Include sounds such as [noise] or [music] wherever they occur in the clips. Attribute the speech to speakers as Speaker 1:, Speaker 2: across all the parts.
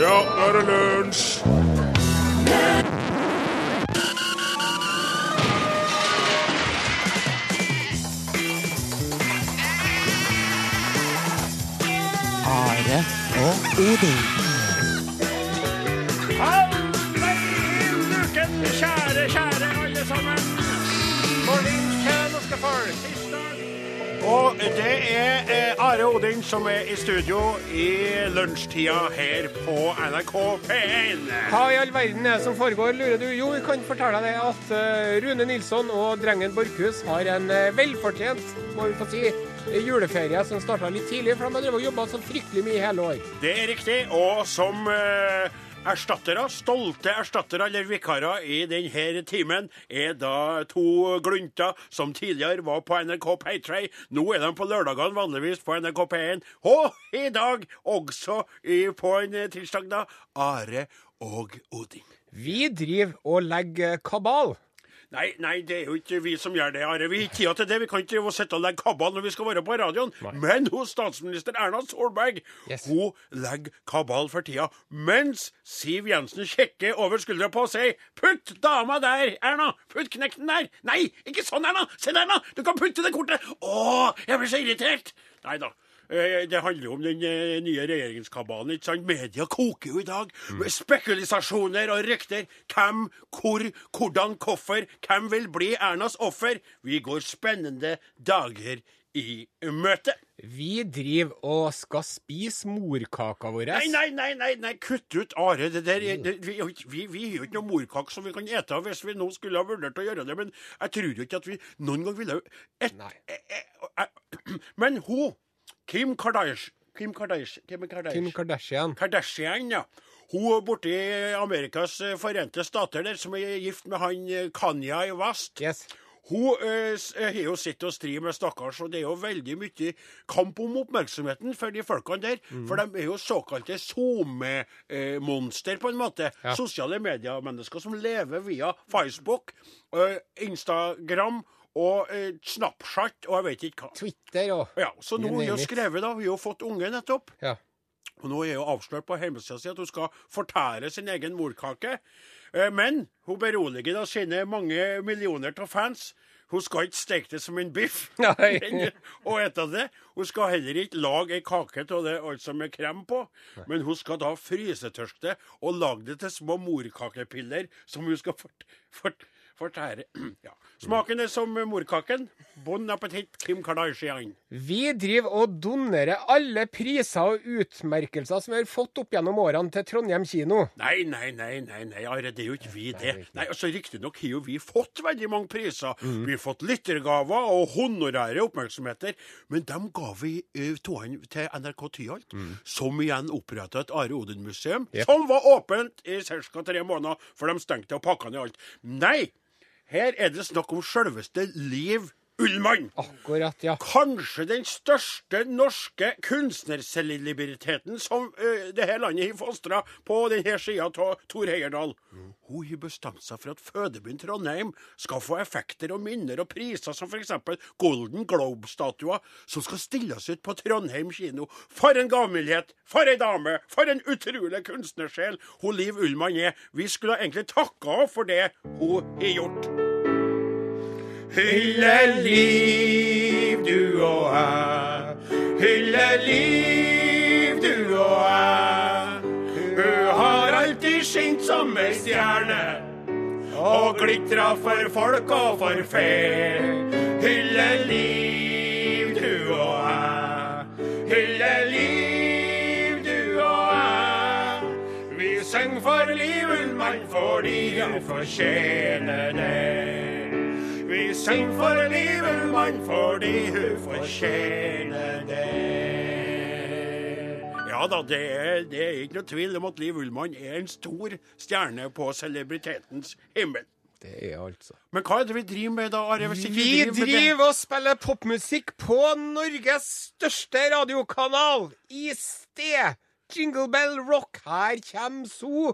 Speaker 1: Ja, nå er det lunsj!
Speaker 2: Are og Odin.
Speaker 1: uken, kjære, kjære alle sammen. Morning kjære norske folk. Og det er eh, Are Odin som er i studio i lunsjtida her på NRK P1.
Speaker 3: Hva i all verden er det som foregår, lurer du? Jo, vi kan fortelle deg at eh, Rune Nilsson og drengen Borchhus har en eh, velfortjent, må vi få si, juleferie som starta litt tidlig, for de har jobba så fryktelig mye hele år.
Speaker 1: Det er riktig. Og som eh, erstattere, stolte erstattere eller vikarer i denne timen, er da to glunter som tidligere var på NRK Paytray. Nå er de på lørdagene, vanligvis på NRK P1. Og i dag også på en tirsdag, da, Are og Odin.
Speaker 3: Vi driver og legger kabal.
Speaker 1: Nei, nei, det er jo ikke vi som gjør det, Are. Vi har ikke tid til det. Vi kan ikke sitte og legge kabal når vi skal være på radioen. Men hos statsminister Erna Solberg,
Speaker 3: Yes.
Speaker 1: hun legger kabal for tida. Mens Siv Jensen kikker over skuldra på og sier 'Putt dama der, Erna! Putt knekten der!' Nei, ikke sånn, Erna! Se der, Erna! Du kan putte det kortet! Å, jeg blir så irritert! Nei da. Eh, Det handler jo om den eh, nye regjeringskabalen. ikke sant? Media koker jo i dag med spekulasjoner og rykter. Hvem, hvor, hvordan, hvorfor. Hvem vil bli Ernas offer? Vi går spennende dager i møte.
Speaker 3: Vi driver og skal spise morkaka vår.
Speaker 1: Nei, nei, nei, nei, nei, kutt ut Are. Det der, er- det, vi, vi, vi har jo ikke noe morkake som vi kan ete av hvis vi nå skulle ha vurdert å gjøre det, men jeg tror jo ikke at vi noen gang ville et, eh, [clears throat] Men hun, Kim Kardashian Kim Kardashian, Kim Kardashian.
Speaker 3: Kim Kardashian.
Speaker 1: Kardashian, ja. Hun er borte i Amerikas eh, forente stater, der, som er gift med han Kanya Kanye West.
Speaker 3: Yes.
Speaker 1: Hun eh, eh, har jo sittet og stri med stakkars, og det er jo veldig mye kamp om oppmerksomheten for de folkene der. For de er jo såkalte SoMe-monster, på en måte.
Speaker 3: Ja.
Speaker 1: Sosiale medier-mennesker som lever via Facebook, eh, Instagram og eh, Snapchat og jeg vet ikke hva.
Speaker 3: Twitter og
Speaker 1: Ja, Så nå har hun skrevet, da. Hun har fått unge nettopp.
Speaker 3: Ja.
Speaker 1: Og nå er hun avslørt på hjemmesida si at hun skal fortære sin egen morkake. Eh, Men hun beroliger da sine mange millioner av fans. Hun skal ikke steke det som en biff [laughs]
Speaker 3: Nei. [laughs]
Speaker 1: men- og ete det. Hun skal heller ikke lage ei kake av det altså med krem på, men hun skal da frysetørke det og lage det til små morkakepiller som hun skal fort, fort, fortære. [clears throat] Ja. Smaken er som morkaken. Bon appétit, Kim Kardashian.
Speaker 3: Vi driver og donerer alle priser og utmerkelser som vi har fått opp gjennom årene til Trondheim kino.
Speaker 1: Nei, nei, nei, nei, nei, Are, det er jo ikke vi det. Nei, altså Riktignok har jo vi fått veldig mange priser. Vi har fått lyttergaver og honorære oppmerksomheter. Men dem ga vi uh, toene til NRK Tyholt, som igjen oppretta et Are Odin-museum, som var åpent i ca. tre måneder, for de stengte og pakka ned alt. Nei! Her er det snakk om selveste Liv Ullmann.
Speaker 3: Akkurat, ja.
Speaker 1: Kanskje den største norske kunstnercelebriteten som uh, det her landet har fostra på denne sida av Tor Heyerdahl. Hun har bestemt seg for at fødebyen Trondheim skal få effekter og minner og priser som f.eks. Golden Globe-statuer, som skal stilles ut på Trondheim kino. For en gavmildhet! For ei dame! For en utrolig kunstnersjel hun Liv Ullmann er. Vi skulle egentlig takka henne for det hun har gjort. Hylle liv, du og jeg. Hylle liv, du og jeg. Hun har alltid skint som ei stjerne. Og glitra for folk og for fe. Hylle liv, du og jeg. Hylle liv, du og jeg. Vi synger for Liv mann, fordi hun fortjener det. Vi synger for Liv Ullmann fordi hun fortjener det. Ja da, det er, det er ikke noe tvil om at Liv Ullmann er en stor stjerne på celebritetens himmel.
Speaker 3: Det er altså.
Speaker 1: Men hva er det vi driver med da, Are? hvis ikke
Speaker 3: Vi
Speaker 1: med det?
Speaker 3: driver og spiller popmusikk på Norges største radiokanal i sted. Jingle Bell Rock, her kommer so.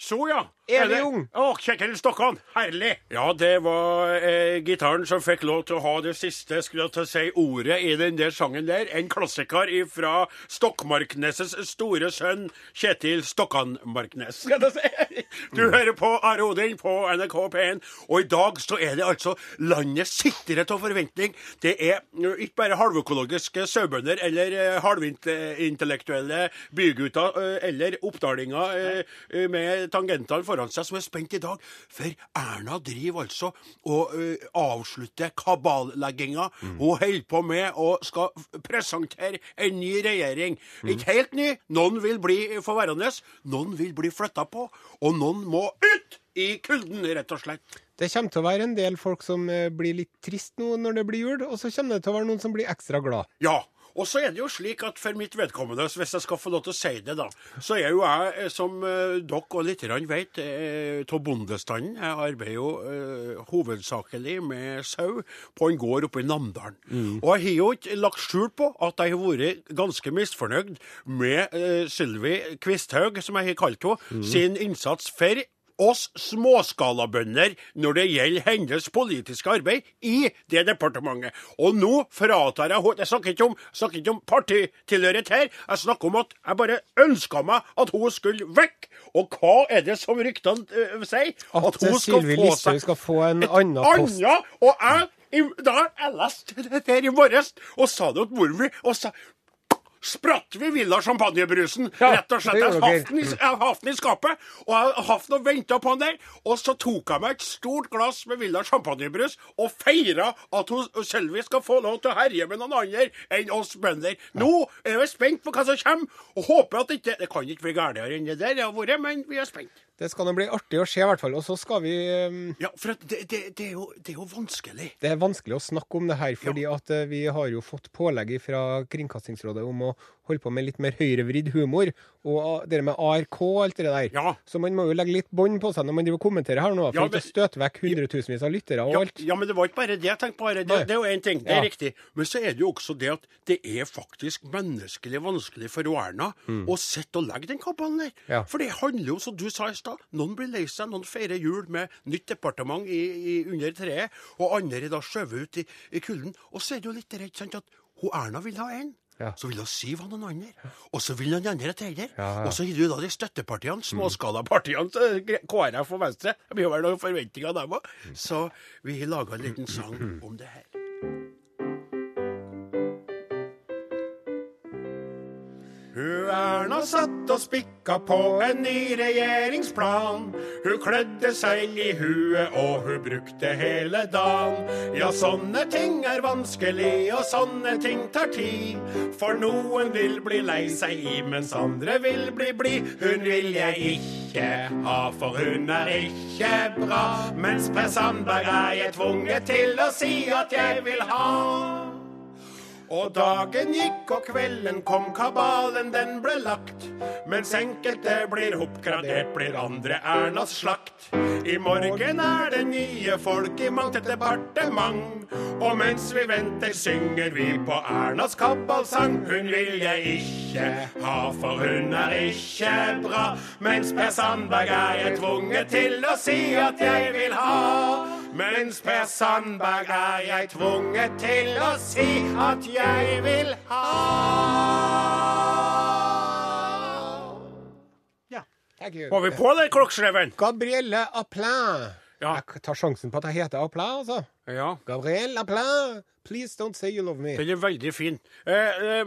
Speaker 1: Så, ja.
Speaker 3: Evig ung.
Speaker 1: Å, Kjetil Stokkan. Herlig. Ja, det var eh, gitaren som fikk lov til å ha det siste skulle jeg til å si, ordet i den der sangen der. En klassiker fra Stokmarkneses store sønn Kjetil Stokkan-Marknes. skal jeg si. [laughs] Du hører på Are Odin på NRK P1, og i dag så er det altså landet sitter av forventning. Det er eh, ikke bare halvøkologiske sauebønder eller eh, halvintellektuelle bygutter eh, eller oppdalinger med tangentene foran seg som er spent i dag. For Erna driver altså og eh, avslutter kaballegginga. Hun holder på med å skal presentere en ny regjering. Ikke helt ny. Noen vil bli forværende, noen vil bli flytta på, og noen må ut i kulden, rett og slett.
Speaker 3: Det kommer til å være en del folk som eh, blir litt trist nå når det blir jul, og så kommer det til å være noen som blir ekstra glad.
Speaker 1: Ja. Og så er det jo slik at for mitt vedkommende, hvis jeg skal få lov til å si det, da, så er jo jeg, eh, som eh, dere og litt vet, eh, av bondestanden. Jeg arbeider jo eh, hovedsakelig med sau på en gård oppe i Namdalen. Og jeg har jo ikke lagt skjul på at jeg har vært ganske misfornøyd med eh, Sylvi Kvisthaug, som jeg har kalt henne, sin innsats for oss småskalabønder når det gjelder hennes politiske arbeid i det departementet. Og nå fratar jeg henne Jeg snakker ikke om, snakker ikke om partitilhørighet her. Jeg snakker om at jeg bare ønska meg at hun skulle vekk. Og hva er det som ryktene uh, sier?
Speaker 3: At Sylvi Listhaug skal få en annen post.
Speaker 1: Anna, og jeg, i- da jeg leste det der i morges, og sa det til mor mi, og sa Spratt vi Villa champagnebrusen,
Speaker 3: Ja,
Speaker 1: rett og slett. Jeg hatt den i- skapet, og jeg hatt den og venta på den der. Og så tok jeg meg et stort glass med Villa champagnebrus og feira at hun Sylvi skal få lov til å herje med noen andre enn oss bønder. Nå er vi spent på hva som kommer, og håper at det ikke Det kan ikke bli gærnere enn det der det har vært, men vi er spent.
Speaker 3: Det skal nå bli artig å se, i hvert fall. Og så skal vi eh,
Speaker 1: Ja, for at det, det, det, er jo, det er jo vanskelig.
Speaker 3: Det er vanskelig å snakke om det her, fordi at eh, vi har jo fått pålegg fra Kringkastingsrådet om å holde på med litt mer høyrevridd humor. Og det med ARK og alt det der.
Speaker 1: Ja.
Speaker 3: Så man må jo legge litt bånd på seg når man driver og kommenterer her nå, for
Speaker 1: Ja,
Speaker 3: ikke å støte vekk hundretusenvis av lyttere og
Speaker 1: Ja,
Speaker 3: alt.
Speaker 1: ja, men det var ikke bare det jeg tenkte på. Det, det er jo én ting, det er riktig. Men så er det jo også det at det er faktisk menneskelig vanskelig for Erna å sitte og legge den kabalen der.
Speaker 3: Mm.
Speaker 1: For det handler jo, som du sa i stad, noen blir lei seg, noen feirer jul med nytt departement i, i, under treet, og andre da skjøvet ut i, i kulden. Og så er det jo litt redd sant, at hun Erna vil ha en.
Speaker 3: Ja.
Speaker 1: Så vil hun syve han noen andre, og så vil noen andre til.
Speaker 3: Ja, ja.
Speaker 1: Og så har du da de støttepartiene, småskalapartiene, gre- KrF og Venstre. Det blir vel noen forventninger dem òg. Så vi har laga en liten sang om det her. Erna satt og spikka på en ny regjeringsplan. Hun klødde seg i huet, og hun brukte hele dagen. Ja, sånne ting er vanskelig, og sånne ting tar tid. For noen vil bli lei seg i, mens andre vil bli blid. Hun vil jeg ikke ha, for hun er ikke bra. Mens Per Sandberg er jeg tvunget til å si at jeg vil ha. Og dagen gikk og kvelden kom, kabalen den ble lagt. Mens enkelte blir oppgradert, blir andre Ernas slakt. I morgen er det nye folk i mangt et departement. Og mens vi venter, synger vi på Ernas kabalsang. Hun vil jeg ikke ha, for hun er ikke bra. Mens Per Sandberg er jeg tvunget til å si at jeg vil ha. Mens Per Sandberg er jeg tvunget til å si at jeg vil ha. Ja.
Speaker 3: Thank you.
Speaker 1: Var vi på det, klokkesleven?
Speaker 3: Gabrielle Aplain.
Speaker 1: Ja.
Speaker 3: Jeg tar sjansen på at jeg heter Aplain, altså.
Speaker 1: Ja.
Speaker 3: Gabrielle Aplin, please don't say you love me.
Speaker 1: Den er veldig fin. Eh, eh,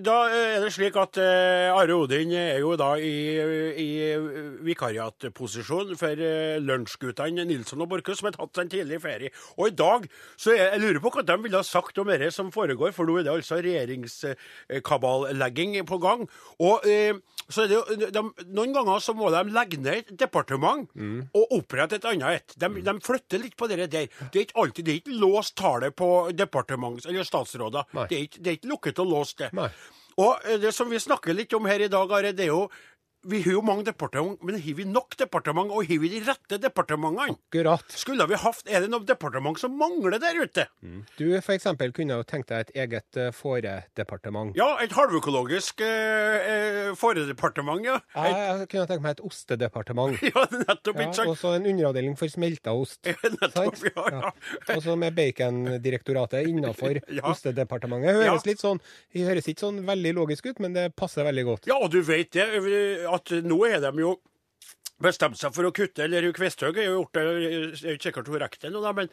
Speaker 1: da er det slik at eh, Are Odin er jo da i, i vikariatposisjon for eh, lunsjguttene Nilsson og Borchhus, som har tatt seg en tidlig ferie. Og i dag så er, jeg lurer på hva de ville ha sagt om det som foregår, for nå er det altså regjeringskaballegging på gang. Og eh, så er det jo, de, Noen ganger så må de legge ned et departement og opprette et annet et. De, de flytter litt på det der. Det er ikke alltid, det er ikke låst tale på departements- eller statsråder. Det er, ikke, det er ikke lukket og låst, det.
Speaker 3: Nei.
Speaker 1: Og eh, det som vi snakker litt om her i dag, Are, det er jo vi har jo mange departement, men har vi nok departement, og har vi de rette departementene?
Speaker 3: Akkurat.
Speaker 1: Skulle vi haft, Er det noe departement som mangler der ute?
Speaker 3: Du for eksempel kunne jo tenkt deg et eget uh, fåredepartement.
Speaker 1: Ja, et halvøkologisk uh, uh, fåredepartement, ja.
Speaker 3: Jeg, jeg kunne tenkt meg et ostedepartement. [laughs]
Speaker 1: Ja, nettopp,
Speaker 3: Ja, og så en underavdeling for smelta ost. [laughs]
Speaker 1: Nettopp,
Speaker 3: Sant?
Speaker 1: ja, ja.
Speaker 3: Og så med bacondirektoratet innafor [laughs]
Speaker 1: Ja.
Speaker 3: ostedepartementet. Høres
Speaker 1: Ja.
Speaker 3: litt sånn, det høres ikke sånn veldig logisk ut, men det passer veldig godt.
Speaker 1: Ja, og du vet det, at nå er de jo bestemt seg for å kutte, eller Kvesthaug har gjort det, er ikke sikkert hun rekker det nå, men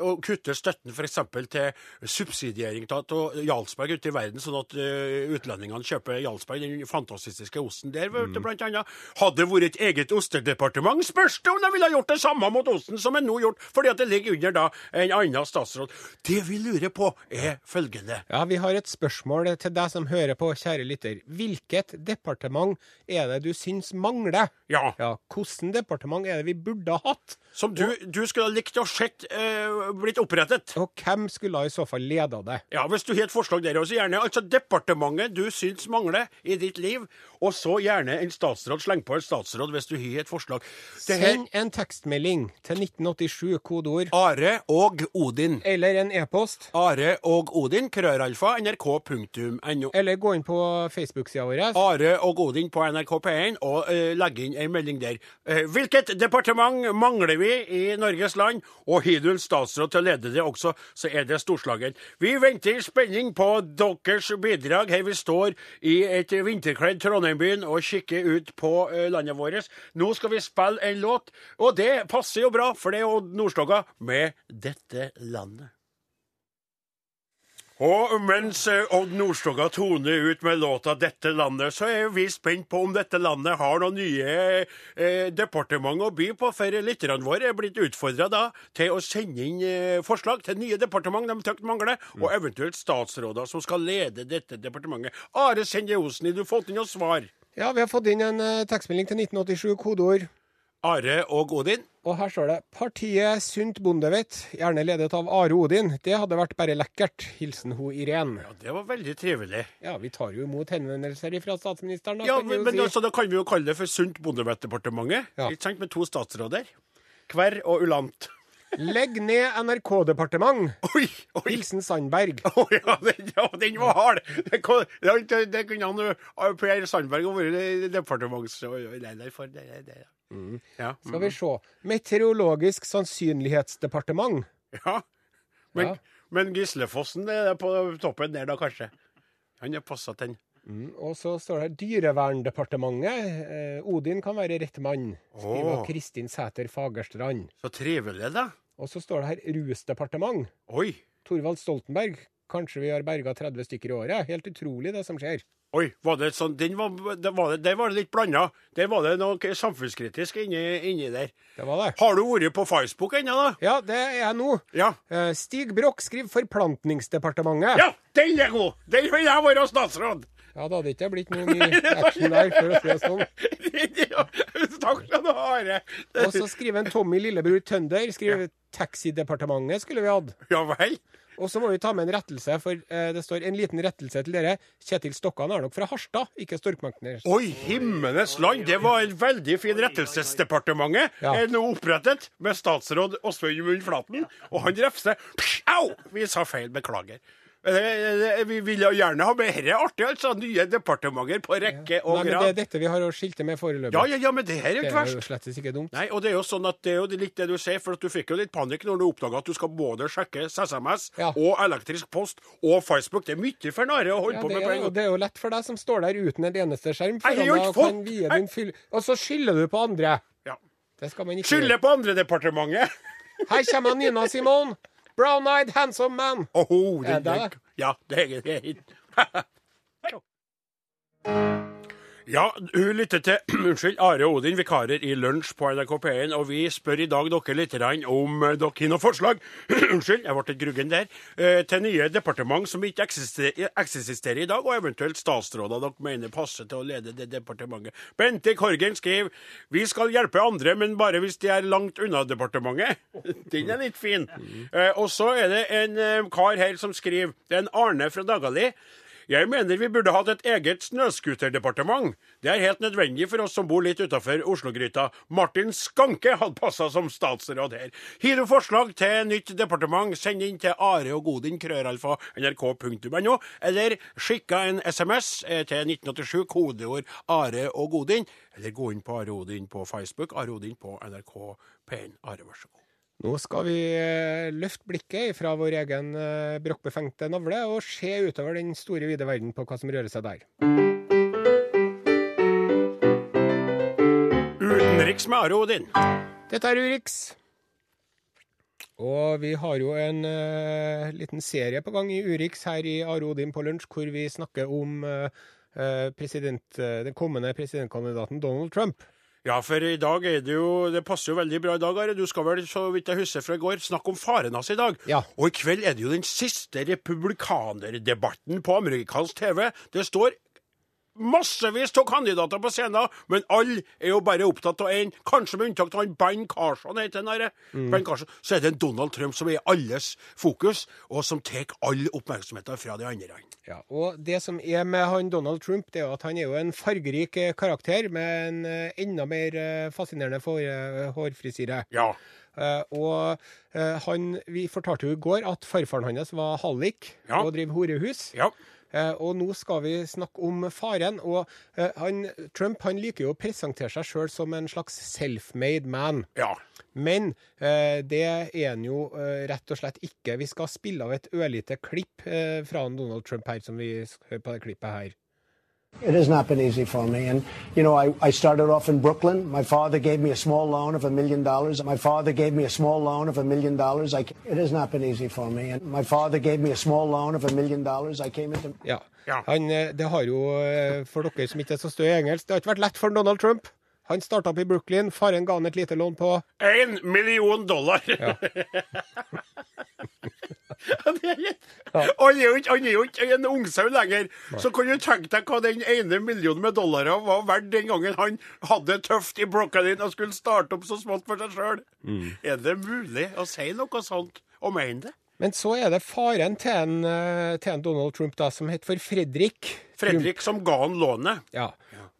Speaker 1: å kutte støtten f.eks. til subsidiering av Jarlsberg ute i verden, sånn at utlendingene kjøper Jarlsberg, den fantastiske osten der, vet du, blant annet. Hadde det vært et eget ostedepartement, spørs det om de ville gjort det samme mot osten som en nå gjort, fordi at det ligger under da en annen statsråd. Det vi lurer på, er følgende.
Speaker 3: Ja, Vi har et spørsmål til deg som hører på, kjære lytter. Hvilket departement er det du syns mangler?
Speaker 1: Ja.
Speaker 3: Ja, Hvilket departement er det vi burde ha hatt?
Speaker 1: Som du, du skulle ha likt å sett eh, blitt opprettet.
Speaker 3: Og hvem skulle i så fall leda det?
Speaker 1: Ja, Hvis du har et forslag der også, gjerne. Altså departementet du syns mangler i ditt liv, og så gjerne en statsråd. Sleng på en statsråd hvis du har et forslag. Det her
Speaker 3: Send en tekstmelding til 1987, kodeord,
Speaker 1: Are og Odin.
Speaker 3: eller en e-post.
Speaker 1: Are og Odin, krøralfa, nrk.no.
Speaker 3: Eller gå inn på Facebook-sida vår.
Speaker 1: Are og Odin på NRK P1, og eh, legge inn en melding der. Eh, hvilket departement mangler vi i Norges land? Og har du en statsråd til å lede det også, så er det storslagen. Vi venter i spenning på deres bidrag her vi står i et vinterkledd Trondheimbyen og kikker ut på eh, landet vårt. Nå skal vi spille en låt, og det passer jo bra, for det er Odd Nordstoga med 'Dette landet'. Og mens eh, Odd Nordstoga toner ut med låta 'Dette landet', så er vi spent på om dette landet har noen nye eh, departement å by på. For lytterne våre er blitt utfordra til å sende inn eh, forslag til nye departement de tykt mangler, og eventuelt statsråder som skal lede dette departementet. Are Sende Osen, har du fått inn noe svar?
Speaker 3: Ja, vi har fått inn en eh, tekstmelding til 1987, kodeord.
Speaker 1: Are og Odin?
Speaker 3: Og her står det 'Partiet Sunt Bondevett', gjerne ledet av Are Odin. Det hadde vært bare lekkert. Hilsen ho Irén.
Speaker 1: Ja, det var veldig trivelig.
Speaker 3: Ja, vi tar jo imot henvendelser fra statsministeren, da.
Speaker 1: Ja, men, men
Speaker 3: si.
Speaker 1: altså, da kan vi jo kalle det for Sunt Bondevettdepartementet.
Speaker 3: Ja.
Speaker 1: Ikke sant? Med to statsråder. Kverr og Ulant.
Speaker 3: Legg ned NRK-departement.
Speaker 1: Oi, oi.
Speaker 3: Hilsen Sandberg. [laughs]
Speaker 1: Å ja, den, ja, den var hard! Det, det, det kunne han Per Sandberg ha vært departementsleder for. Det, det, det. Ja.
Speaker 3: Skal vi se. Meteorologisk sannsynlighetsdepartement.
Speaker 1: ja. Men,
Speaker 3: Ja.
Speaker 1: men Gislefossen er på toppen der, da, kanskje. Han er passa til den.
Speaker 3: Mm, Og så står det Dyreverndepartementet. Eh, Odin kan være rett mann. Skriver
Speaker 1: oh.
Speaker 3: Kristin Sæter Fagerstrand.
Speaker 1: Så trivelig, da.
Speaker 3: Og så står det her Rusdepartement.
Speaker 1: Oi.
Speaker 3: Torvald Stoltenberg. Kanskje vi har berga 30 stykker i året. Helt utrolig, det som skjer.
Speaker 1: Oi, var det sånn den var, det var det, Der var det litt blanda. Der var det noe samfunnskritisk inni, inni der.
Speaker 3: Det var det.
Speaker 1: Har du vært på Facebook ennå, da?
Speaker 3: Ja, det er jeg nå.
Speaker 1: Ja.
Speaker 3: Eh, Stig Broch skriver Forplantningsdepartementet.
Speaker 1: Ja, den er god! Den vil jeg være statsråd!
Speaker 3: Ja, det hadde ikke blitt noe ny [laughs] action der, for å si det sånn. [laughs]
Speaker 1: Takk skal du ha. Are.
Speaker 3: Og så skriver en Tommy Lillebror Tønder skriver Taxidepartementet skulle vi hatt.
Speaker 1: Ja vel?
Speaker 3: Og så må vi ta med en rettelse, for eh, det står en liten rettelse til dere. Kjetil Stokkan er nok fra Harstad, ikke Storkmankner.
Speaker 1: Oi, himmenes land! Det var en veldig fin rettelsesdepartementet.
Speaker 3: Ja.
Speaker 1: Er nå opprettet med statsråd Åsmund Munn Flaten. Og han refser. Au! Vi sa feil. Beklager. Eh, eh, Vi vil jo gjerne ha mer artig, altså. Nye departementer på rekke
Speaker 3: Nei,
Speaker 1: og
Speaker 3: men det er dette vi har å skilte med foreløpig.
Speaker 1: Ja, ja, ja, men det her er jo ikke verst.
Speaker 3: Det er jo slett ikke dumt.
Speaker 1: Nei, og det er jo sånn at det er jo litt det du sier, for at du fikk jo litt panikk når du oppdaga at du skal både sjekke SMS
Speaker 3: Ja.
Speaker 1: og elektrisk post og Facebook. Det er mye for nære å holde
Speaker 3: Ja,
Speaker 1: på med på en gang.
Speaker 3: det er jo lett for deg som står der uten en eneste skjerm. Foran deg og kan vie din fyll... Og så skylder du på andre.
Speaker 1: Ja.
Speaker 3: Det skal man ikke
Speaker 1: Skylde på andre departementet.
Speaker 3: Her kommer Nina Simone. Brown-eyed handsome man.
Speaker 1: Åhå,
Speaker 3: Er det
Speaker 1: den, ja, det er det. [laughs] Ja, hun lytter til [clears throat] unnskyld, Are og Odin, vikarer i Lunsj på NRK P1, og vi spør i dag dere litt om eh, dere har noen forslag [clears throat] unnskyld, jeg ble litt gruggen der, eh, til nye departement som ikke eksisterer, eksisterer i dag, og eventuelt statsråder dere mener passer til å lede det departementet. Bente Korgen skriver vi skal hjelpe andre, men bare hvis de er langt unna departementet. [laughs] Den er litt fin. Eh, og så er det en kar her som skriver, det er en Arne fra Dagali. Jeg mener vi burde hatt et eget snøscooterdepartement. Det er helt nødvendig for oss som bor litt utafor Oslo-gryta. Martin Skanke hadde passa som statsråd her. Har du forslag til nytt departement, send inn til Are og Godin, krøralfa, nrk.no, eller skikka en SMS eh, til 1987, kodeord Are og Godin, eller gå inn på Are Odin på Facebook, Are Odin på NRK P1. Are, vær så god.
Speaker 3: Nå skal vi eh, løfte blikket fra vår egen eh, brokkbefengte navle og se utover den store, vide verden på hva som rører seg der.
Speaker 1: Utenriks med Are Odin.
Speaker 3: Dette er Urix. Og vi har jo en uh, liten serie på gang i Urix her i Are Odin på lunsj, hvor vi snakker om eh, president, uh, den kommende presidentkandidaten Donald Trump.
Speaker 1: Ja, for i dag er det jo Det passer jo veldig bra i dag, Are. Du skal vel, så vidt jeg husker fra i går, snakke om faren hans i dag.
Speaker 3: Ja.
Speaker 1: Og i kveld er det jo den siste republikanerdebatten på amerikansk TV. Det står massevis av kandidater på scenen, men alle er jo bare opptatt av én. Kanskje med unntak av han Ben Carson, heter han der. Ben Carson. Så er det en Donald Trump som er alles fokus, og som tar all oppmerksomheten fra de andre.
Speaker 3: Ja, og det som er med han Donald Trump, det er jo at han er jo en fargerik eh, karakter med en eh, enda mer eh, fascinerende hårfrisyre.
Speaker 1: Ja.
Speaker 3: Uh, og uh, han, vi fortalte jo i går at farfaren hans var hallik
Speaker 1: Ja.
Speaker 3: og driver horehus.
Speaker 1: Ja.
Speaker 3: Eh, og nå skal vi snakke om faren. Og eh, han, Trump han liker jo å presentere seg sjøl som en slags self-made man.
Speaker 1: Ja.
Speaker 3: Men eh, det er han jo rett og slett ikke. Vi skal spille av et ørlite klipp fra Donald Trump her, som vi hører på det klippet her.
Speaker 4: It has not been easy for me. And, you know, I, I started off in Brooklyn. My father gave me a small loan of a million dollars. My father gave me a small loan of a million dollars. I, it has not been easy for me. And my father gave me a small loan of a million dollars. I came into.
Speaker 3: Ja.
Speaker 1: Ja.
Speaker 3: Han, eh, det har jo, eh, for dere som ikke er så stø i engelsk, det har ikke vært lett for Donald Trump. Han starta opp i Brooklyn. Faren ga han et lite lån på
Speaker 1: Én million dollar! [laughs] Og Han er jo ikke, en ungsau lenger. Så kan du tenke deg hva den ene millionen med dollar var verdt den gangen han hadde det tøft i Brooklyn og skulle starte opp så smått for seg sjøl. Er det mulig å si noe sånt og mene det?
Speaker 3: Men så er det faren til en, eh, til en Donald Trump, da, som heter for Fredrik.
Speaker 1: Fredrik som ga han lånet.
Speaker 3: Ja.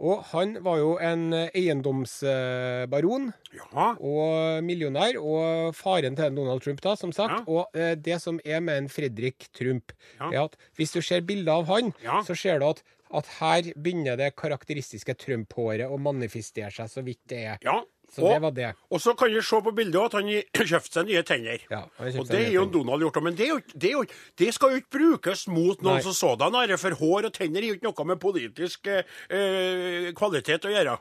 Speaker 3: Og han var jo en eh, eiendomsbaron
Speaker 1: Ja.
Speaker 3: og millionær, og faren til Donald Trump, da, som sagt.
Speaker 1: Ja.
Speaker 3: Og eh, det som er med en Fredrik Trump,
Speaker 1: Ja.
Speaker 3: er at hvis du ser bilder av han, så ser du at, at her begynner det karakteristiske Trump-håret å manifestere seg så vidt det er.
Speaker 1: ja.
Speaker 3: Så det var det.
Speaker 1: og så kan du se på bildet at han [clears throat] kjøpte seg nye tenner.
Speaker 3: Ja,
Speaker 1: og det er jo. Donald gjort, men det, jo, det, jo, det skal jo ikke brukes mot noen
Speaker 3: Nei.
Speaker 1: som sådan. For hår og tenner har jo ikke noe med politisk eh, eh, kvalitet å gjøre.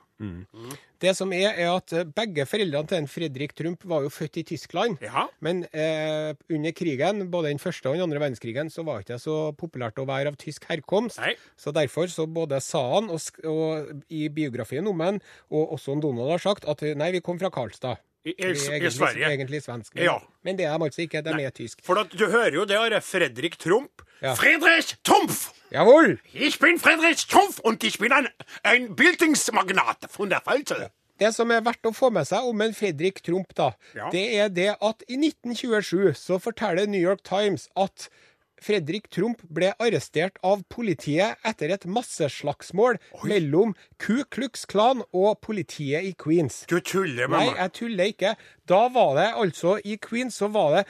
Speaker 3: Det som er, er at eh, begge foreldrene til en Fredrik Trump var jo født i Tyskland.
Speaker 1: Ja.
Speaker 3: Men eh, under krigen, både den første og den andre verdenskrigen, så var det ikke så populært å være av tysk herkomst.
Speaker 1: Nei.
Speaker 3: Så derfor så både sa han, og, og i biografien om han, og også Donald har sagt, at nei, vi kom fra Karlstad.
Speaker 1: I,
Speaker 3: er
Speaker 1: Sverige.
Speaker 3: egentlig svensk. Men,
Speaker 1: Ja.
Speaker 3: men det er de altså ikke. De er tysk.
Speaker 1: For at du hører jo det, Are. Fredrik Trump.
Speaker 3: Ja.
Speaker 1: Friedrich Trumpf!
Speaker 3: Jawohl!
Speaker 1: Ich bin Fredrik Trumpf und ich bin ein, ein Bildungsmagnat von der Falte.
Speaker 3: Det som er verdt å få med seg om en Fredrik Trump, da,
Speaker 1: Ja.
Speaker 3: det er det at i 1927 så forteller New York Times at Fredrik Trump ble arrestert av politiet etter et masseslagsmål mellom Ku Klux Klan og politiet i Queens.
Speaker 1: Du tuller med meg?
Speaker 3: Nei, jeg tuller ikke. Da var det altså I Queens så var det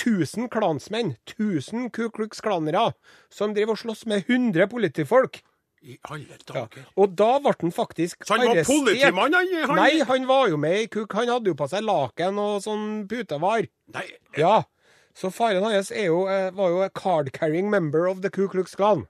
Speaker 3: 1000 klansmenn, 1000 Ku Klux Klanere, som driver og slåss med 100 politifolk.
Speaker 1: I alle
Speaker 3: Ja.
Speaker 1: dager.
Speaker 3: Og da ble han faktisk arrestert.
Speaker 1: Så han var politimann, han- han-
Speaker 3: Nei, han var jo med i KUK. Han hadde jo på seg laken og sånn putevar.
Speaker 1: Nei,
Speaker 3: Ja. Så faren hans eh, var jo a card-carrying member of the Ku Klux Klan.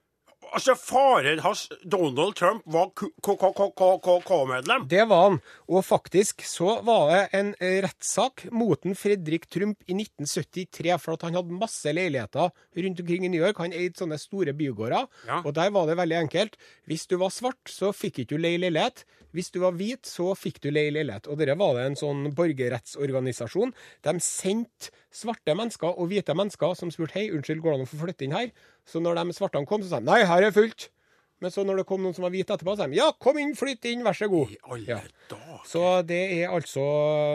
Speaker 1: Altså faren hans, Donald Trump, var KKK-medlem.
Speaker 3: Det var han. Og faktisk så var det en eh, rettssak mot Fredrik Trump i 1973 for at han hadde masse leiligheter rundt omkring i New York. Han eide sånne store bygårder,
Speaker 1: Ja.
Speaker 3: og der var det veldig enkelt. Hvis du var svart, så fikk ikke du leie leilighet. Hvis du var hvit, så fikk du leie leilighet. Og dette var det en sånn borgerrettsorganisasjon. De sendte svarte mennesker og hvite mennesker som spurte hei, unnskyld, går det an å få flytte inn her? Så når de svartene kom, så sa de nei, her er fullt. Men så når det kom noen som var hvite etterpå, så sa de ja, kom inn, flytt inn, vær så god. Ja. Så det er altså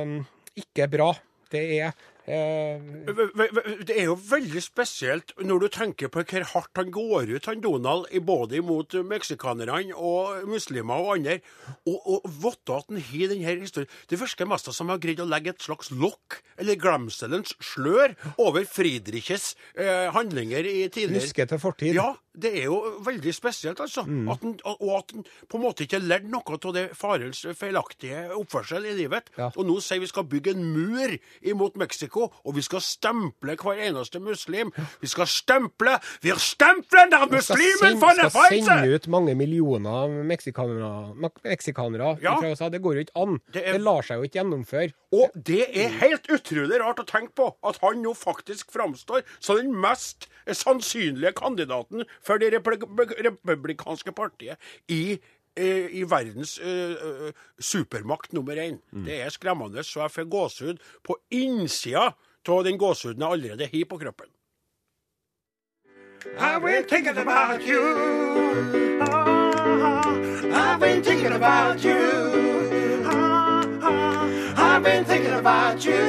Speaker 3: um, ikke bra. Det er
Speaker 1: Det er jo veldig spesielt når du tenker på hvor hardt han går ut, han Donald, både mot meksikanerne og muslimer og andre. Og, og vite at han har denne historien Det virker mest som han har greid å legge et slags lokk, eller glemselens slør, over Friedriches eh, handlinger i tidligere
Speaker 3: Huske til fortid.
Speaker 1: Ja, det er jo veldig spesielt, altså. At den, og og at han på en måte ikke lærte noe av det farens feilaktige oppførsel i livet.
Speaker 3: Ja.
Speaker 1: Og nå sier vi skal bygge en mur imot Mexico, og vi skal stemple hver eneste muslim. Vi skal stemple Vi har stemplet den
Speaker 3: skal
Speaker 1: muslimen for det
Speaker 3: skal sende ut mange millioner meksikanere, meksikanere
Speaker 1: Ja.
Speaker 3: fra USA. Det går jo ikke an.
Speaker 1: Det
Speaker 3: Det,
Speaker 1: er-
Speaker 3: lar seg jo ikke gjennomføre.
Speaker 1: Og det er helt utrolig rart å tenke på at han nå faktisk framstår som den mest sannsynlige kandidaten for det republikanske partiet i i verdens eh, eh, supermakt nummer én. Det er skremmende, så jeg får gåsehud på innsida av den gåsehuden jeg allerede har på kroppen. I've been thinking about you. I've been thinking about you. I've been thinking about you.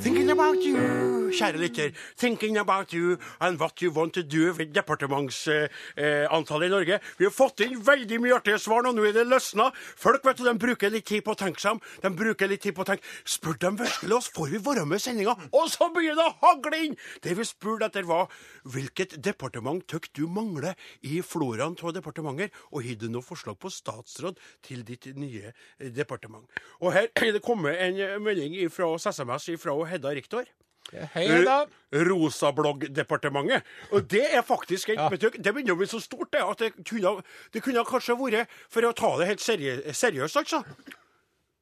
Speaker 1: Thinking about you. Kjære lytter, thinking about you and what you want to do with departementsantallet i Norge. Vi har fått inn veldig mye artige svar nå, nå er det løsna. Folk vet du, de bruker litt tid på å tenke seg om. De bruker litt tid på å tenke Spør dem virkelig oss, får vi være med i sendinga? Og så begynner det å hagle inn! Det vi spurte etter, var hvilket departement tykker du mangler i floraen av departementer, og har du noe forslag på statsråd til ditt nye departement? Og her er det kommet en melding fra SMS fra Hedda Riktor.
Speaker 3: Hei da.
Speaker 1: Rosablogg-departementet. Og det er faktisk et,
Speaker 3: Ja.
Speaker 1: Det begynner å bli så stort det, at det kunne, det kunne kanskje vært, for å ta det helt seriøst, altså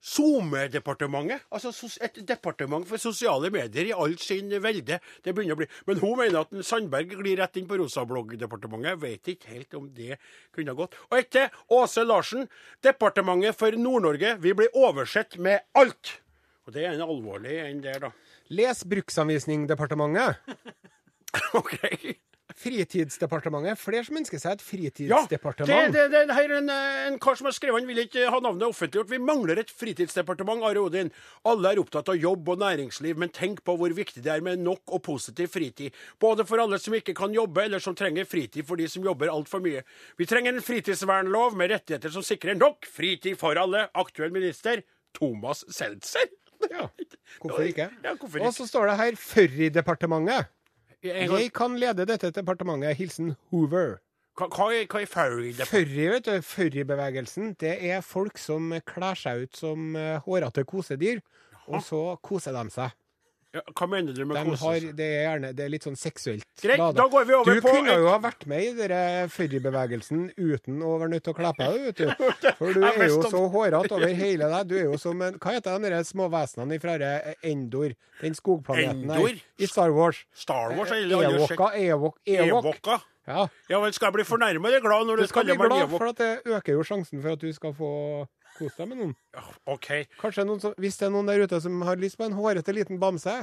Speaker 1: SoMe-departementet. Altså et departement for sosiale medier i all sin velde. Det begynner å bli. Men hun mener at Sandberg glir rett inn på Rosabloggdepartementet. Vet ikke helt om det kunne gått. Og etter Åse Larsen, Departementet for Nord-Norge. Vi blir oversett med alt. Og det er en alvorlig en der, da.
Speaker 3: Les Bruksanvisningdepartementet. [laughs]
Speaker 1: OK.
Speaker 3: Fritidsdepartementet. Flere som ønsker seg et
Speaker 1: Ja, det,
Speaker 3: fritidsdepartement.
Speaker 1: det, det her er en, eh, en kar som har skrevet, han vil ikke ha navnet offentliggjort. Vi mangler et fritidsdepartement, Are Odin. Alle er opptatt av jobb og næringsliv, men tenk på hvor viktig det er med nok og positiv fritid. Både for alle som ikke kan jobbe, eller som trenger fritid for de som jobber altfor mye. Vi trenger en fritidsvernlov med rettigheter som sikrer nok fritid for alle. Aktuell minister Thomas Seltzer. [laughs]
Speaker 3: Ja, Hvorfor ikke?
Speaker 1: Ja, hvorfor
Speaker 3: Og så står det her Furry-departementet.
Speaker 1: Jeg,
Speaker 3: Jeg kan lede dette departementet. Hilsen Hoover.
Speaker 1: Hva, hva er, hva er furry departement?
Speaker 3: Furry, vet du, furrybevegelsen, det er folk som kler seg ut som eh, hårete kosedyr, og så koser de seg.
Speaker 1: Ja, hva mener du med
Speaker 3: De
Speaker 1: kose seg?
Speaker 3: det, er gjerne, det er litt sånn seksuelt
Speaker 1: Greit,
Speaker 3: da,
Speaker 1: da går vi over
Speaker 3: du
Speaker 1: på
Speaker 3: kunne jo ha vært med i den furrybevegelsen uten å være nødt til å kle på deg, vet du. [laughs] For du er jo så hårete over hele deg. Du er jo som en Hva heter de små vesenene fra Endor? Den skogplaneten
Speaker 1: Endor?
Speaker 3: der i Star Wars.
Speaker 1: Star Wars eller alle
Speaker 3: Ewoka, Ewok, Ewok. Ja.
Speaker 1: Ja vel, skal jeg bli fornærma eller glad når
Speaker 3: Du
Speaker 1: du
Speaker 3: skal bli
Speaker 1: kaller meg
Speaker 3: glad, for at det øker jo sjansen for at du skal få kose deg med noen.
Speaker 1: OK.
Speaker 3: Kanskje noen som, Hvis det er noen der ute som har lyst på en hårete liten bamse,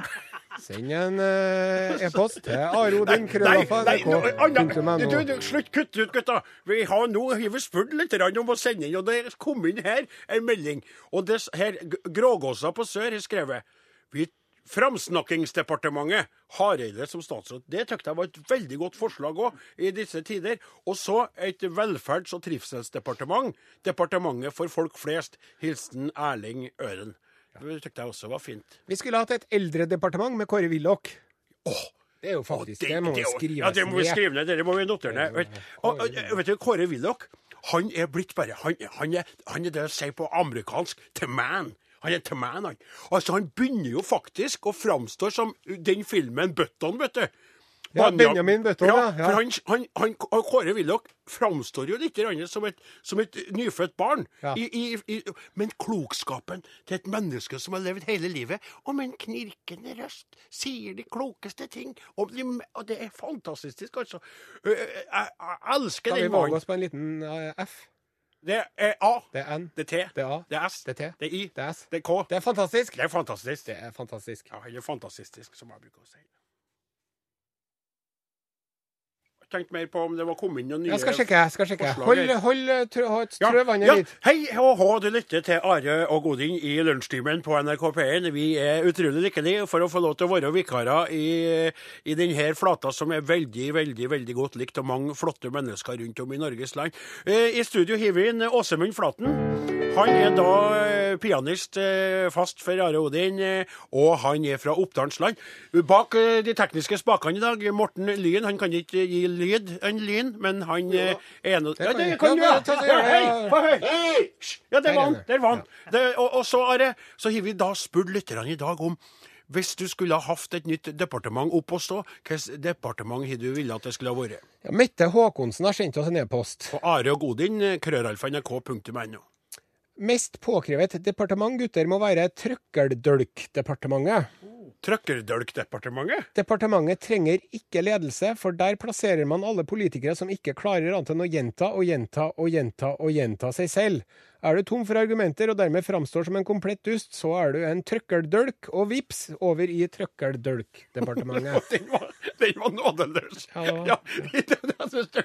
Speaker 3: send en eh, e-post til arodin krøllalfa
Speaker 1: nei, nå, Anna,
Speaker 3: nrk.no.
Speaker 1: du, du, slutt, kutt ut, gutta. Vi har nå spurt litt om å sende inn, og det kom inn her en melding. Og det her, Grågåsa på Sør har skrevet vi, Framsnakkingsdepartementet, Hareide som statsråd. Det tykte jeg var et veldig godt forslag òg i disse tider. Og så et velferds- og trivselsdepartement. Departementet for folk flest. Hilsen Erling Øren. Det tykte jeg også var fint.
Speaker 3: Vi skulle hatt et eldredepartement med Kåre Willoch. Det er jo faktisk Det må
Speaker 1: det-
Speaker 3: skrive ned.
Speaker 1: Ja, det må vi skrive ned. Det må vi notere ned. Vet, og, og, vet du, Kåre Willoch, han er blitt bare Han, han, er, han er det å si på amerikansk the man. Han er til man, han. Altså, han begynner jo faktisk å framstå som den filmen Button, vet du.
Speaker 3: Ja, Benjamin Button, ja, ja.
Speaker 1: For han, han, han, Kåre Willoch framstår jo litt som et, som et nyfødt barn.
Speaker 3: Ja.
Speaker 1: I, i, i, men klokskapen til et menneske som har levd hele livet, og med en knirkende røst sier de klokeste ting. Og, de, og det er fantastisk, altså. Jeg Jeg, jeg elsker
Speaker 3: Kan vi
Speaker 1: den
Speaker 3: våge oss på en liten F?
Speaker 1: Det er A,
Speaker 3: Det er N.
Speaker 1: det er T,
Speaker 3: Det er A.
Speaker 1: det er S,
Speaker 3: Det er T.
Speaker 1: det er I,
Speaker 3: Det er S.
Speaker 1: det er K.
Speaker 3: Det er fantastisk.
Speaker 1: Det er fantastisk.
Speaker 3: Det er fantastisk.
Speaker 1: Ja, han er fantastisk, som jeg bruker å si. Tenkte mer på om det var kommet inn noen nye
Speaker 3: Jeg skal sjekke. jeg skal sjekke. Hold,
Speaker 1: her.
Speaker 3: hold eh,
Speaker 1: Ja,
Speaker 3: trø
Speaker 1: ja.
Speaker 3: litt.
Speaker 1: Hei og hå, du lytter til Are og Godin i lunsjtimen på NRK P1. Vi er utrolig lykkelige for å få lov til å være vikarer i, i denne flata som er veldig, veldig veldig godt likt av mange flotte mennesker rundt om i Norges land. Eh, I studio har vi inn Åsemund Flaten. Han er da eh, pianist fast for Are Odin, og han er fra Oppdalsland. Bak de tekniske spakene i dag, Morten Lyen, Han kan ikke gi lyd, en lyn, men han ja. er noe Ja, det kan du, ja!
Speaker 3: Ja,
Speaker 1: Hei!
Speaker 3: ja.
Speaker 1: Hei? Hei! Ja, der var han.
Speaker 3: Der er.
Speaker 1: Var han. Det, og, og så, Are, så har vi da spurt lytterne i dag om hvis du skulle ha hatt et nytt departement opp å stå, hvilket departement har du ville at det skulle ha vært?
Speaker 3: Ja, Mette Håkonsen har sendt oss en e-post.
Speaker 1: Og Are og Godin, krøralfa.nrk.no.
Speaker 3: Mest påkrevet departement, gutter, må være Trøkkeldølkdepartementet.
Speaker 1: Trøkkerdølkdepartementet?
Speaker 3: Departementet trenger ikke ledelse, for der plasserer man alle politikere som ikke klarer annet enn å gjenta og gjenta og gjenta og gjenta seg selv. Er du tom for argumenter og dermed framstår som en komplett dust, så er du en trøkkeldølk, og vips, over i Trøkkeldølkdepartementet. [laughs]
Speaker 1: Den var, den var nådeløs.
Speaker 3: Ja.
Speaker 1: Ja, jeg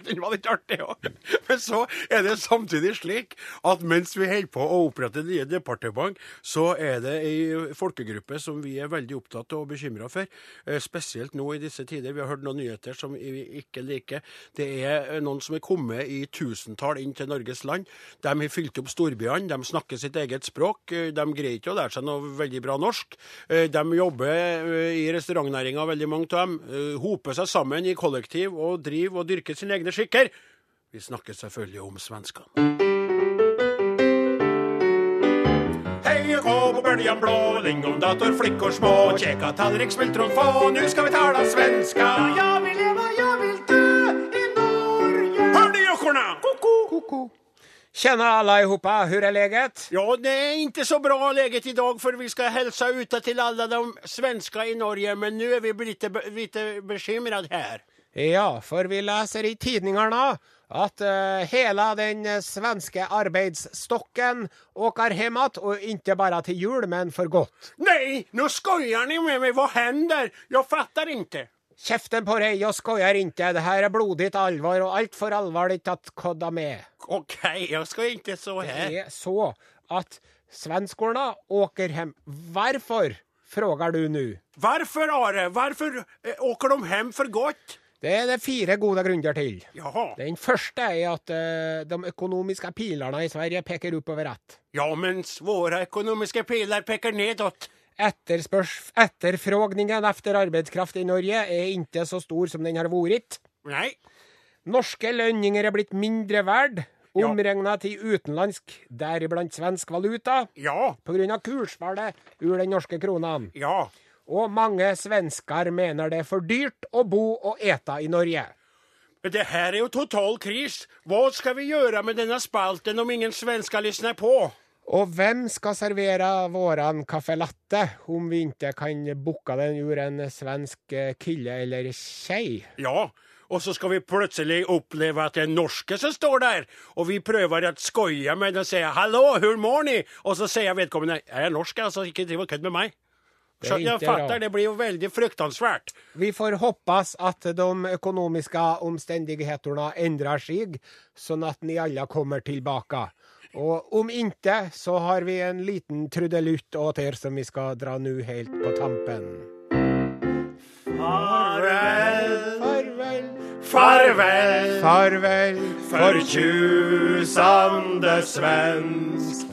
Speaker 1: den var litt artig òg. Men så er det samtidig slik at mens vi holder på å opprette nye departement, så er det ei folkegruppe som vi er veldig opptatt av og bekymra for. eh, Spesielt nå i disse tider. Vi har hørt noen nyheter som vi ikke liker. Det er eh, noen som er kommet i tusentall inn til Norges land. De har fylt opp storbyene, de snakker sitt eget språk. eh, De greier ikke å lære seg noe veldig bra norsk. Eh, De jobber eh, i restaurantnæringa, veldig mange av dem. Hoper seg sammen i kollektiv og driver og dyrker sine egne skikker. Vi snakker selvfølgelig om svenskene. Hei og gå på böljan blå, lingondator, flickor små Kjeka tallrik, smultron få, nu skal vi tala svenska Jag vill leva, jeg vil dø i Norge Hör ni jockorna? Koko!
Speaker 3: Tjena allihopa, hur är läget?
Speaker 1: Ja, det är inte så bra läget idag för vi ska hälsa ute till alla de svenska i Norge men nu är vi lite, lite bekymrade här.
Speaker 3: Ja, for vi läser i tidningarna at uh, hela den eh, svenske arbeidsstokken åker hemåt, og ikke bare til jul, men for godt.
Speaker 1: Nej, nu skojar ni med mig, vad händer? Jag fattar inte.
Speaker 3: Kjeften på deg, jeg skoier ikke, det her er blodig alvor, og altfor alvorlig til at kodda med.
Speaker 1: OK, jeg skal ikke så
Speaker 3: her.
Speaker 1: Det
Speaker 3: er så at svenskorna åker hjem. Hvorfor, frågar du nå?
Speaker 1: Hvorfor, Are? Varför eh, åker de hjem for godt?
Speaker 3: Det er det fire gode grunner til.
Speaker 1: Jaha.
Speaker 3: Den første er at uh, de økonomiske pilene i Sverige peker oppover rett.
Speaker 1: Ja, men våre økonomiske piler peker nedåt.
Speaker 3: Etterfrågningen efter arbeidskraft i Norge er ikke så stor som den har vært.
Speaker 1: Nei.
Speaker 3: Norske lønninger er blitt mindre verd, omregna til utenlandsk, deriblant svensk valuta,
Speaker 1: Ja,
Speaker 3: pga. kursfallet ur den norske kronen.
Speaker 1: ja.
Speaker 3: Og mange svensker mener det er for dyrt å bo og ete i Norge.
Speaker 1: Men det her er jo total kris. Hva skal vi gjøre med denne spalten om ingen svensker lysner på?
Speaker 3: Og hvem skal servere våran caffè latte om vi ikke kan booke den ur en svensk eh, kille eller kjei?
Speaker 1: Ja, og så skal vi plutselig oppleve at det er norske som står der, og vi prøver å skoie med den og sier «Hallo, hur mår ni? og så sier vedkommende 'jeg er norsk altså, ikke driv og kødd med
Speaker 3: meg'.
Speaker 1: Så fattar,
Speaker 3: bra.
Speaker 1: det blir jo veldig fruktansvært.
Speaker 3: Vi får hoppas at de økonomiske omstendighetene endrer seg, sånn at ni alle kommer tilbake. Og om ikke, så har vi en liten trudelutt åt dere som vi skal dra nå helt på tampen.
Speaker 1: Farvel,
Speaker 3: Farvel,
Speaker 1: farvel,
Speaker 3: farvel,
Speaker 1: förtjusande svensk.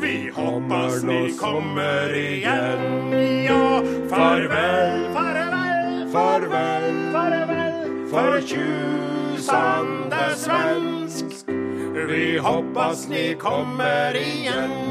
Speaker 1: Vi hoppas ni kommer igjen, Ja, farvel, farvel, farvel, farvel, förtjusande svensk. Vi hoppas ni kommer igen.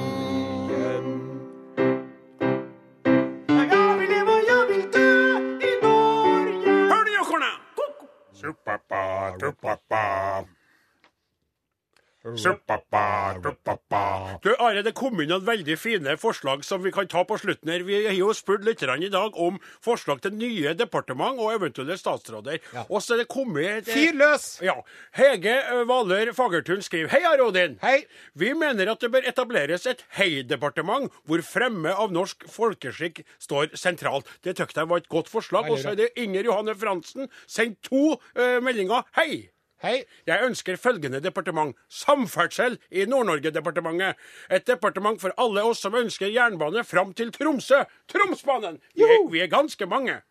Speaker 1: Du, Are, det kom inn noen veldig fine forslag som vi kan ta på slutten her. Vi har jo spurt litt i dag om forslag til nye departement og eventuelle statsråder. Og så er det kommet et-
Speaker 3: Fyr løs!
Speaker 1: Ja. Hege eh, Hvaler Fagertun skriver Hei, Are Odin.
Speaker 3: Hei.
Speaker 1: Vi mener at det bør etableres et hei-departement hvor fremme av norsk folkeskikk står sentralt. Det tykte jeg var et godt forslag. Og så er det Inger Johanne Fransen sendt to eh, meldinger. Hei!
Speaker 3: Hei.
Speaker 1: Jeg ønsker følgende departement. Samferdsel i Nord-Norge-departementet. Et departement for alle oss som ønsker jernbane fram til Tromsø. Tromsbanen! Vi er, vi er ganske mange.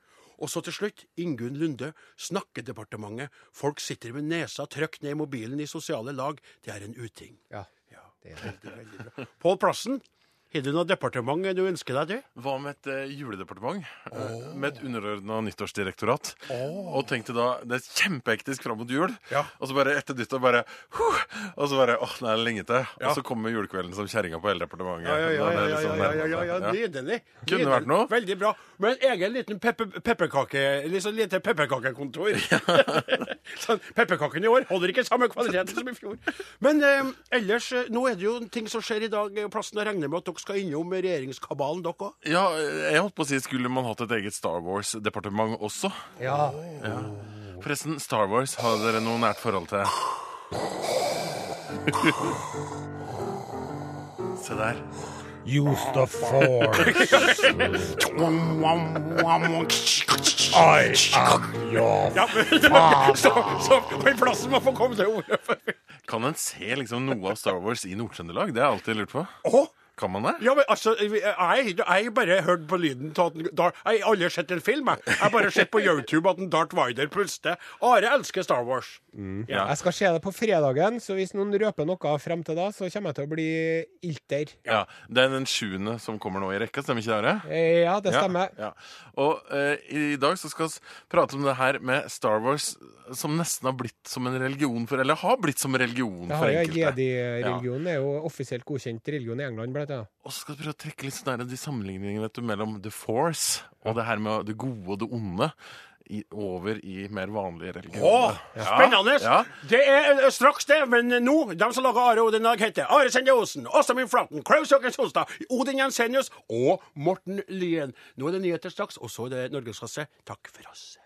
Speaker 1: Og så til slutt, Ingunn Lunde, Snakkedepartementet. Folk sitter med nesa trykt ned i mobilen i sosiale lag. Det er en uting.
Speaker 3: Ja.
Speaker 1: Ja, det er veldig, veldig bra. Pål Plassen, har du noe departement du ønsker deg til?
Speaker 5: Hva med et eh, juledepartement? Eh, med et underordna nyttårsdirektorat. Og tenkte da Det er kjempehektisk fram mot jul.
Speaker 1: Ja.
Speaker 5: Og så bare etter nyttår bare huh, Og så bare åh, nå er lenge til.
Speaker 1: Ja.
Speaker 5: Og så kommer julekvelden som kjerringa på hele departementet.
Speaker 1: Ja, ja, ja,
Speaker 5: er
Speaker 1: ja, ja,
Speaker 5: liksom
Speaker 1: ja, ja, ja, ja. Nydelig.
Speaker 5: Kunne vært noe.
Speaker 1: Veldig bra. Med en egen liten pepper, pepperkake, liksom lite pepperkakekontor. [laughs] [laughs] sånn, pepperkakene i år holder ikke samme kvalitet som i fjor. Men eh, ellers, eh, nå er det jo ting som skjer i dag. eh, Plassen regner med at dere skal innom regjeringskabalen, dere òg.
Speaker 5: Ja, jeg holdt på å si skulle man hatt et eget Star Wars-departement også.
Speaker 3: Ja.
Speaker 5: Forresten, Star Wars, har dere noe nært forhold til? [laughs] Se der.
Speaker 3: Use the force. I am your
Speaker 1: Ja, men, så, så men plassen må få komme til orde.
Speaker 5: Kan en se liksom noe av Star Wars i Nord-Trøndelag? Det har jeg alltid lurt på.
Speaker 1: Å,
Speaker 5: Kan man det?
Speaker 1: Ja, men altså, jeg jeg har bare hørt på lyden til at den- Jeg har aldri sett en film, jeg. Jeg har bare sett på YouTube at en Darth Vader puster. Are elsker Star Wars. Ja.
Speaker 3: Jeg skal se det på fredagen, så hvis noen røper noe frem til da, så kommer jeg til å bli ilter.
Speaker 5: Ja, Det er den sjuende som kommer nå i rekka, stemmer ikke det? Are?
Speaker 3: Eh, Ja, det stemmer.
Speaker 5: Ja, ja. Og eh, i dag så skal vi prate om det her med Star Wars som nesten har blitt som en religion for Eller har blitt som religion
Speaker 3: Det
Speaker 5: for
Speaker 3: har jo
Speaker 5: enkelte.
Speaker 3: Jedi-religionen er jo offisielt godkjent religion i England, blant ja.
Speaker 5: Og så skal du prøve å trekke litt sånn der, de sammenligningene vet du, mellom The Force og det her med det gode og det onde i, over i mer vanlige religioner.
Speaker 1: Åh, spennende!
Speaker 5: Ja.
Speaker 1: Det er eh, straks det, men nå, de som lager Are Odin Dag, heter Are Sende Osen, Åsa Flaten, Klaus Åker Solstad, Odin Jensenius og Morten Lyen. Nå er det nyheter straks, og så er det Norgesklasse. Takk for oss.